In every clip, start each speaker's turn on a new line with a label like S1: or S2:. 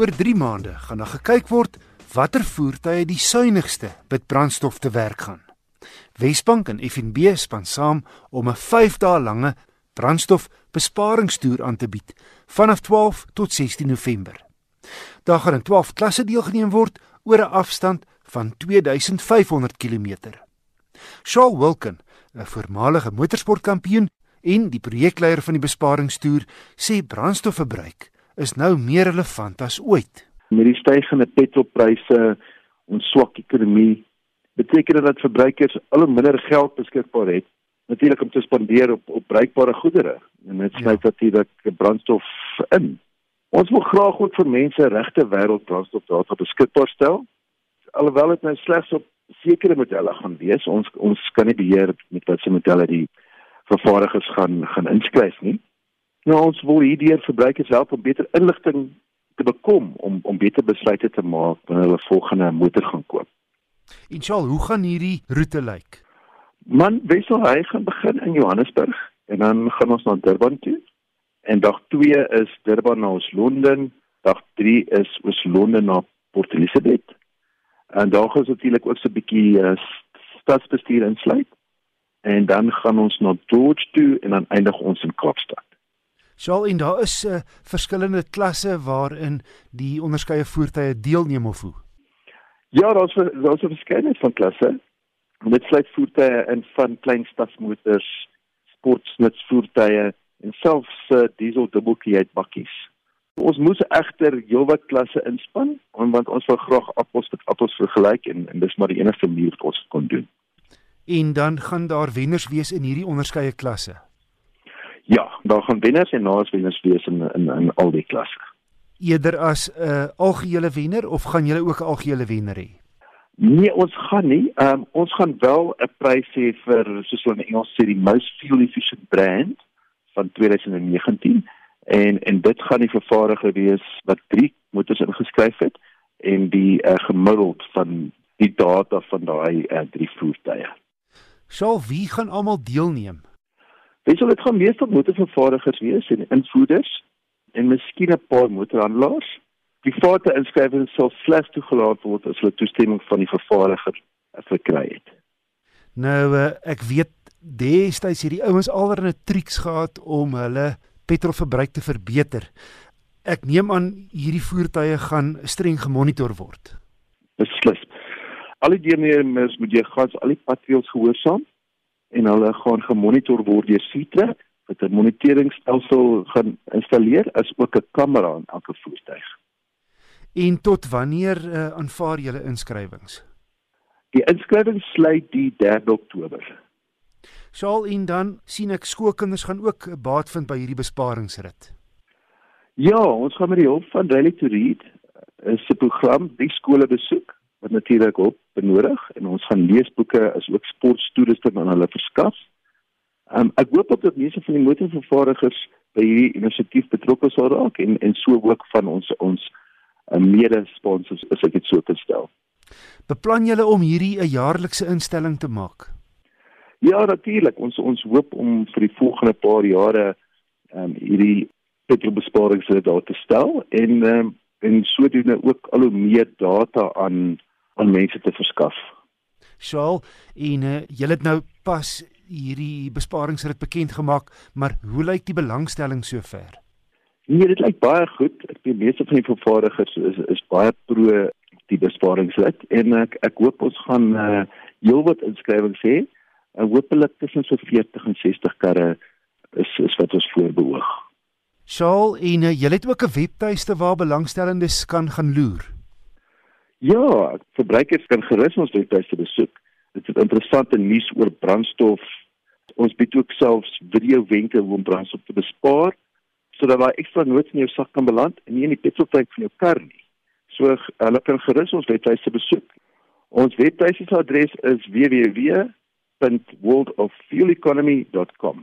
S1: Oor 3 maande gaan daar gekyk word watter voertuie die suinigste met brandstof te werk gaan. Wesbank en FNB span saam om 'n 5 dae lange brandstofbesparingstoer aan te bied vanaf 12 tot 16 November. Daar gaan in 12 klasse deelgeneem word oor 'n afstand van 2500 km. Shaw Wilken, 'n voormalige motorsportkampioen en die projekleier van die besparingstoer, sê brandstofverbruik is nou meer relevant as ooit.
S2: Met die stygende petrolpryse, ons swak ekonomie, beteken dit dat verbruikers al minder geld beskikbaar het natuurlik om te spandeer op op bruikbare goedere en dit sluit ja. natuurlik brandstof in. Ons wil graag ook vir mense regte wêreld brandstof data beskikbaar stel. Alhoewel dit nou slegs op sekere modelle gaan wees, ons ons kan nie beheer met watter modelle die vervaardigers gaan gaan inskryf nie. Nou ons wil hierdeur verbruikers help om beter inligting te bekom om om beter besluite te maak wanneer hulle volgende motor gaan koop.
S1: Inshallah, hoe gaan hierdie roete lyk?
S2: Man, Wessel hy gaan begin in Johannesburg en dan gaan ons na Durban toe. En dag 2 is Durban na ons Londen, dag 3 is ons Londen na Port Elizabeth. En daar gaan ons natuurlik ook so 'n bietjie uh, stadsbestuur insluit. En dan gaan ons na George toe en dan eindig ons in Kaapstad.
S1: Sal en daar is uh, verskillende klasse waarin die onderskeie voertuie deelneem of hoe?
S2: Ja, daar's daar's 'n verskeidenheid van klasse. Dit sluit voertuie in van klein stadsmotors, sportsnutsvoertuie en selfs uh, diesel dubbelkiet bakkies. Ons moes egter heelwat klasse inspann want ons wil graag appels met appels vergelyk en, en dis maar die enigste manier wat ons kon doen.
S1: En dan gaan daar wenners wees in hierdie onderskeie klasse.
S2: Ja, daar gaan wenners en naaswenners wees in in in al die klasse
S1: eerder as 'n uh, algehele wenner of gaan julle ook 'n algehele wenner hê?
S2: Nee, ons gaan nie. Um, ons gaan wel 'n prys hê vir soos hulle in Engels sê die most fuel efficient brand van 2019 en en dit gaan die vervaardiger wees wat drie motors ingeskryf het en die uh, gemiddeld van die data van daai uh, drie voertuie.
S1: Sal wie gaan almal deelneem?
S2: Wie sal dit gaan meestal motorvervaardigers wees en invoerders? en miskien 'n paar motorhandelaars. Die voertuie inskrywing sal slegs toegelaat word as hulle toestemming van die vervaardiger verkry het.
S1: Nou uh, ek weet destyds hierdie ouens alreeds 'n triks gehad om hulle petrolverbruik te verbeter. Ek neem aan hierdie voertuie gaan streng gemonitor word.
S2: Beslis. Al die deelnemers moet jy gas al die padreëls gehoorsaam en hulle gaan gemonitor word deur Citrek wat 'n moniteringstelsel gaan installeer as ook 'n kamera in elke voertuig.
S1: En tot wanneer uh, aanvaar julle inskrywings?
S2: Die inskrywings sluit die 3 Oktober.
S1: Sal en dan sien ek skoolkinders gaan ook 'n baat vind by hierdie besparingsrit.
S2: Ja, ons gaan met die hulp van Rally to Read eh, 'n program die skole besoek wat natuurlik op benodig en ons gaan leesboeke as ook sportstoerusting aan hulle verskaf. Um, ek hoop ook dat meeste van die motorvervaardigers by hierdie inisiatief betrokke sal raak en en so ook van ons ons uh, mede-sponsors as ek dit so kan stel.
S1: Beplan julle om hierdie 'n jaarlikse instelling te maak?
S2: Ja, natuurlik. Ons ons hoop om vir die volgende paar jare ehm um, hierdie petrolbesparings daar te stel en ehm um, en sodoende ook al hoe meer data aan aan mense te verskaf.
S1: Sjoe, en uh, julle het nou pas hierdie besparingsrit bekend gemaak, maar hoe lyk die belangstelling sover?
S2: Nee, dit lyk baie goed. Ek die meeste van die vervaardigers is is baie pro die besparingsrit en ek ek hoop ons gaan uh heelwat inskrywings hê. En hoopelik tussen so 40 en 60 karre is is wat ons voorbehoog.
S1: Shaal en uh, jy het ook 'n webtuiste waar belangstellendes kan gaan loer.
S2: Ja, verbruikers kan gerus ons webtuiste besoek. Dit is interessante nuus oor brandstof, Ons bied ook selfs video wenke hoe om brandstof te bespaar sodat daai ekstra nood in jou sak kan beland en nie in die petroltank van jou kar nie. So hulle kan gerus ons webtuiste besoek. Ons webtuiste se adres is www.worldoffueleconomy.com.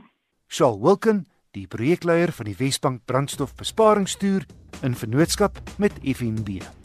S1: Shaul Wilken, die projekleier van die Wesbank brandstofbesparingstoer in vennootskap met FNB.